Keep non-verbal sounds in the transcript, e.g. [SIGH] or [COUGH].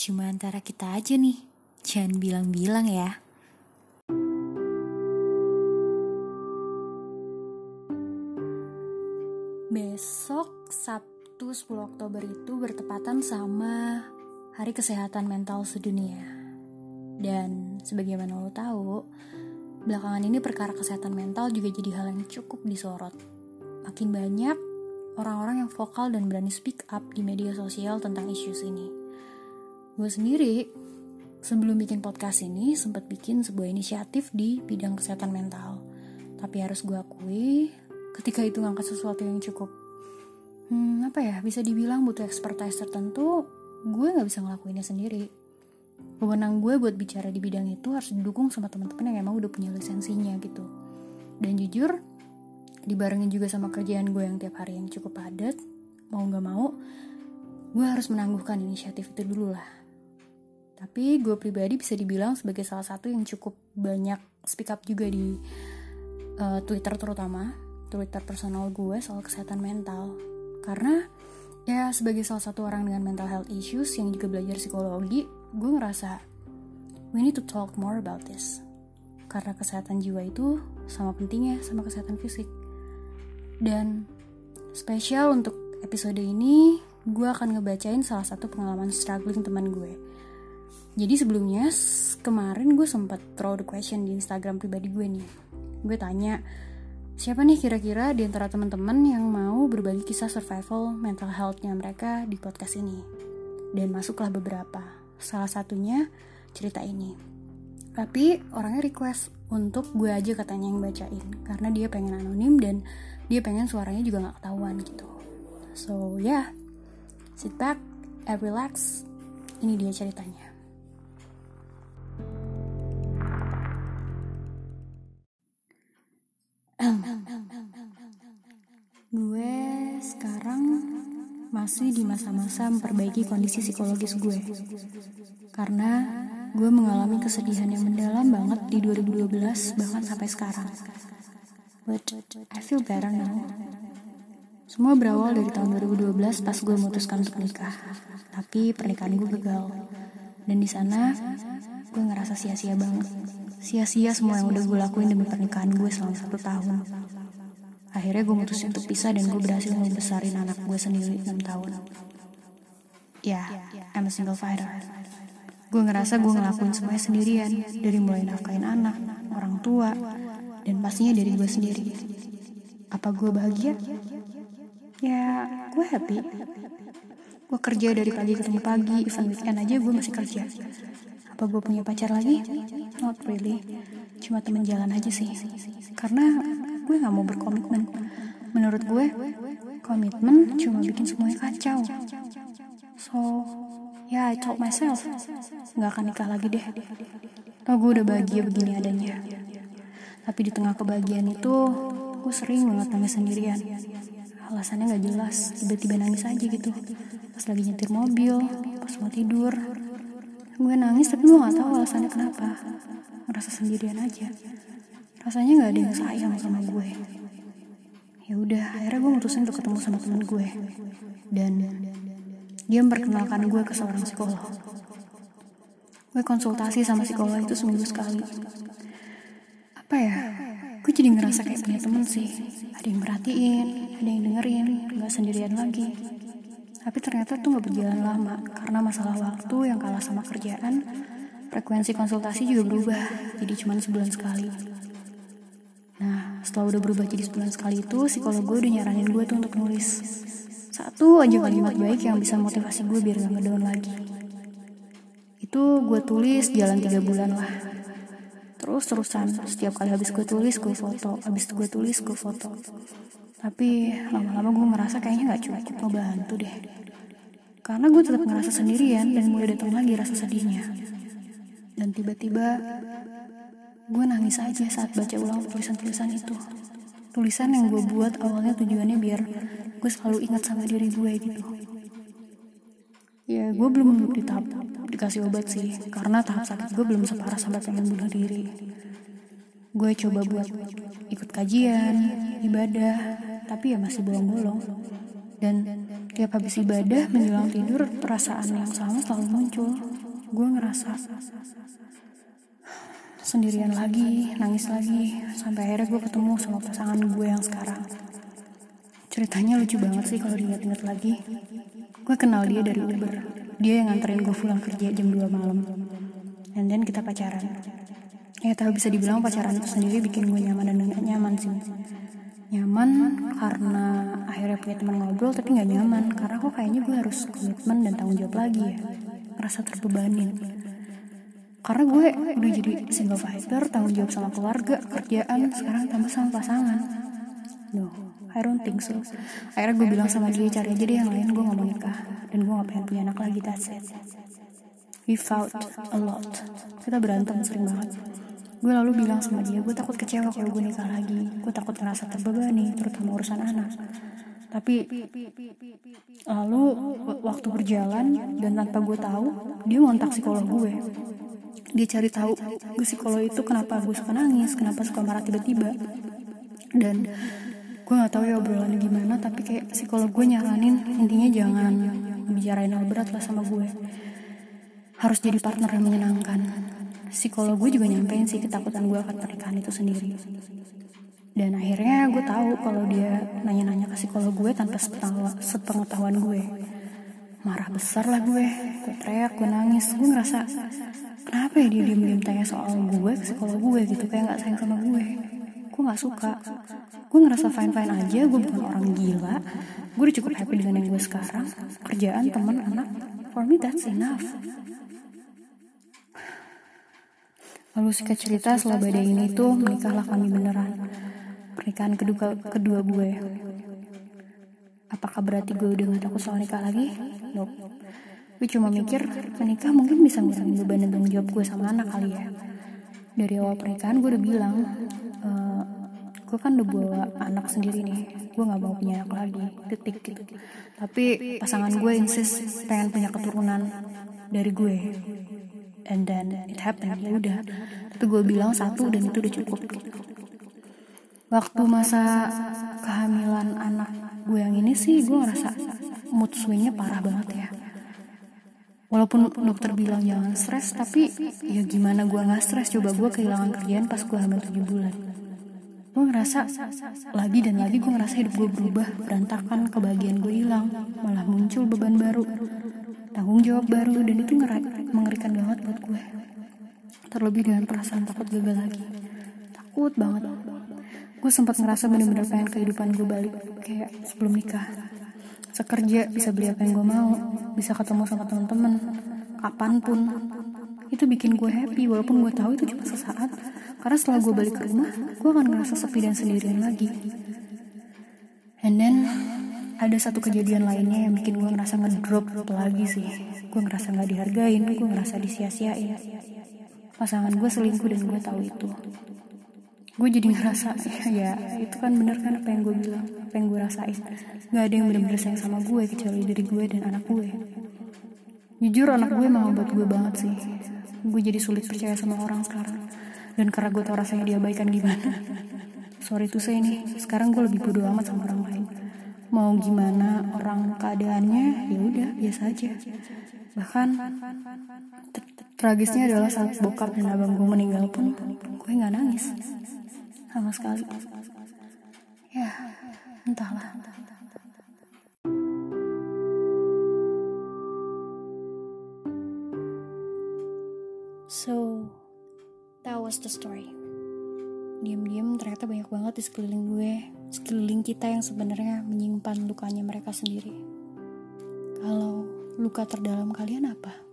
Cuma antara kita aja nih. Jangan bilang-bilang ya. Besok Sabtu 10 Oktober itu bertepatan sama Hari Kesehatan Mental Sedunia. Dan sebagaimana lo tahu, belakangan ini perkara kesehatan mental juga jadi hal yang cukup disorot. Makin banyak orang-orang yang vokal dan berani speak up di media sosial tentang isu ini. Gue sendiri sebelum bikin podcast ini sempat bikin sebuah inisiatif di bidang kesehatan mental. Tapi harus gue akui, ketika itu ngangkat sesuatu yang cukup, hmm, apa ya, bisa dibilang butuh expertise tertentu, gue nggak bisa ngelakuinnya sendiri. Wewenang gue buat bicara di bidang itu harus didukung sama teman-teman yang emang udah punya lisensinya gitu. Dan jujur, dibarengin juga sama kerjaan gue yang tiap hari yang cukup padat, mau nggak mau, gue harus menangguhkan inisiatif itu dulu lah. Tapi gue pribadi bisa dibilang sebagai salah satu yang cukup banyak speak up juga di uh, Twitter terutama, Twitter personal gue soal kesehatan mental. Karena ya sebagai salah satu orang dengan mental health issues yang juga belajar psikologi, gue ngerasa we need to talk more about this. Karena kesehatan jiwa itu sama pentingnya sama kesehatan fisik. Dan spesial untuk episode ini, gue akan ngebacain salah satu pengalaman struggling teman gue. Jadi sebelumnya, kemarin gue sempat throw the question di Instagram pribadi gue nih. Gue tanya, siapa nih kira-kira di antara teman-teman yang mau berbagi kisah survival mental health-nya mereka di podcast ini? Dan masuklah beberapa. Salah satunya cerita ini. Tapi orangnya request untuk gue aja katanya yang bacain karena dia pengen anonim dan dia pengen suaranya juga nggak ketahuan gitu so yeah sit back and relax ini dia ceritanya masih di masa-masa memperbaiki kondisi psikologis gue karena gue mengalami kesedihan yang mendalam banget di 2012 bahkan sampai sekarang but I feel better now. Semua berawal dari tahun 2012 pas gue memutuskan untuk nikah. Tapi pernikahan gue gagal. Dan di sana gue ngerasa sia-sia banget. Sia-sia semua yang udah gue lakuin demi pernikahan gue selama satu tahun. Akhirnya gue mutusin untuk pisah dan gue berhasil membesarin anak gue sendiri 6 tahun. Ya, yeah, I'm a single fighter. Gue ngerasa gue ngelakuin semuanya sendirian. Dari mulai nafkain anak, orang tua, dan pastinya dari gue sendiri. Apa gue bahagia? Ya, gue happy. Gue kerja dari pagi ketemu pagi, even weekend aja gue masih kerja. Apa gue punya pacar lagi? Not really. Cuma temen jalan aja sih. Karena gue gak mau berkomitmen. Menurut gue, komitmen cuma bikin semuanya kacau. So, ya yeah, I told myself, gak akan nikah lagi deh. Oh, gue udah bahagia begini adanya. Tapi di tengah kebahagiaan itu, gue sering banget nangis sendirian. Alasannya gak jelas, tiba-tiba nangis aja gitu. Pas lagi nyetir mobil, pas mau tidur. Gue nangis tapi gue gak tahu alasannya kenapa. Ngerasa sendirian aja. Rasanya gak ada yang sayang sama gue. Ya udah, akhirnya gue mutusin untuk ketemu sama temen gue. Dan dia memperkenalkan gue ke seorang psikolog. Gue konsultasi sama psikolog itu seminggu sekali apa ya gue jadi ngerasa kayak punya temen sih ada yang merhatiin ada yang dengerin nggak sendirian lagi tapi ternyata tuh nggak berjalan lama karena masalah waktu yang kalah sama kerjaan frekuensi konsultasi juga berubah jadi cuma sebulan sekali nah setelah udah berubah jadi sebulan sekali itu psikolog gue udah nyaranin gue tuh untuk nulis. Satu aja kalimat baik yang bisa motivasi gue biar gak ngedown lagi. Itu gue tulis jalan tiga bulan lah. Terus terusan setiap kali habis gue tulis gue foto. Habis gue tulis gue foto. Tapi lama-lama gue merasa kayaknya nggak cukup ngebantu deh. Karena gue tetap ngerasa sendirian dan mulai datang lagi rasa sedihnya. Dan tiba-tiba gue nangis aja saat baca ulang tulisan-tulisan itu. Tulisan yang gue buat awalnya tujuannya biar gue selalu ingat sama diri gue gitu. Ya gue belum di tahap dikasih obat sih karena tahap sakit gue belum separah sampai pengen bunuh diri. Gue coba buat ikut kajian ibadah tapi ya masih bolong-bolong. Dan tiap habis ibadah menjelang tidur perasaan yang sama selalu muncul. Gue ngerasa sendirian lagi, nangis lagi, sampai akhirnya gue ketemu sama pasangan gue yang sekarang. Ceritanya lucu banget sih kalau diingat-ingat lagi. Gue kenal dia dari Uber. Dia yang nganterin gue pulang kerja jam 2 malam. And then kita pacaran. Ya tahu bisa dibilang pacaran itu sendiri bikin gue nyaman dan gak nyaman sih. Nyaman karena akhirnya punya teman ngobrol tapi gak nyaman karena kok kayaknya gue harus komitmen dan tanggung jawab lagi ya. Merasa terbebanin. Karena gue udah jadi single fighter, tanggung jawab sama keluarga, kerjaan, sekarang tambah sama pasangan. No, I don't think so. Akhirnya gue bilang sama dia cari aja deh yang lain, gue gak mau nikah. Dan gue gak pengen punya anak lagi, that's it. We fought a lot. Kita berantem sering banget. Gue lalu bilang sama dia, gue takut kecewa kalau gue nikah lagi. Gue takut ngerasa terbebani, terutama urusan anak. Tapi lalu waktu berjalan dan tanpa gue tahu, dia ngontak psikolog gue. Dia cari tahu gue psikolog itu kenapa gue suka nangis, kenapa suka marah tiba-tiba. Dan gue nggak tahu ya obrolannya gimana, tapi kayak psikolog gue nyaranin intinya jangan bicarain hal berat lah sama gue harus jadi partner yang menyenangkan. Psikolog gue juga nyampein sih ketakutan gue akan pernikahan itu sendiri. Dan akhirnya gue tahu kalau dia nanya-nanya ke psikolog gue tanpa sepengetahuan gue. Marah besar lah gue, gue teriak, gue nangis, gue ngerasa kenapa ya dia diem-diem tanya soal gue ke psikolog gue gitu, kayak gak sayang sama gue. Gue gak suka, gue ngerasa fine-fine aja, gue bukan orang gila, gue udah cukup happy dengan yang gue sekarang, kerjaan, teman, anak, for me that's enough. Lalu singkat cerita setelah badai ini tuh menikahlah kami beneran. Pernikahan kedua, kedua gue. Apakah berarti gue udah gak takut soal nikah lagi? Nope. Gue cuma mikir menikah mungkin bisa ngurangin beban dan tanggung jawab gue sama anak kali ya. Dari awal pernikahan gue udah bilang, e, gue kan udah bawa anak sendiri nih. Gue gak mau punya anak lagi. Titik gitu. Tapi pasangan gue insist pengen punya keturunan dari gue and then it happened ya udah tapi gue bilang satu dan itu udah cukup waktu masa kehamilan anak gue yang ini sih gue ngerasa mood swingnya parah banget ya. Walaupun dokter bilang jangan stres tapi ya gimana gue nggak stres? Coba gue kehilangan kerjaan pas gue hamil 7 bulan. Gue ngerasa lagi dan lagi gue ngerasa hidup gue berubah berantakan kebahagiaan gue hilang malah muncul beban baru tanggung jawab baru dan itu mengerikan banget buat gue. Terlebih dengan perasaan takut gagal lagi. Takut banget gue sempat ngerasa bener-bener pengen kehidupan gue balik kayak sebelum nikah. Sekerja bisa beli apa yang gue mau bisa ketemu sama teman-teman kapan pun. Itu bikin gue happy walaupun gue tahu itu cuma sesaat. Karena setelah gue balik ke rumah gue akan ngerasa sepi dan sendirian lagi. And then ada satu kejadian lainnya yang bikin gue ngerasa ngedrop lagi sih. Gue ngerasa nggak dihargain gue ngerasa disia-siain. Pasangan gue selingkuh dan gue tahu itu gue jadi ngerasa ya itu kan bener kan apa yang gue bilang apa yang gue rasain. Nggak ada yang bener-bener sayang sama gue kecuali diri gue dan anak gue jujur anak gue emang buat gue banget sih. Gue jadi sulit percaya sama orang sekarang. Dan karena gue tau rasanya diabaikan gimana. [LAUGHS] Sorry tuh saya nih sekarang gue lebih bodoh amat sama orang lain. Mau gimana orang keadaannya ya udah biasa aja. Bahkan tragisnya adalah saat bokap dan abang gue meninggal pun gue nggak nangis sama sekali ya entahlah so that was the story Diam-diam ternyata banyak banget di sekeliling gue, sekeliling kita yang sebenarnya menyimpan lukanya mereka sendiri. Kalau luka terdalam kalian apa?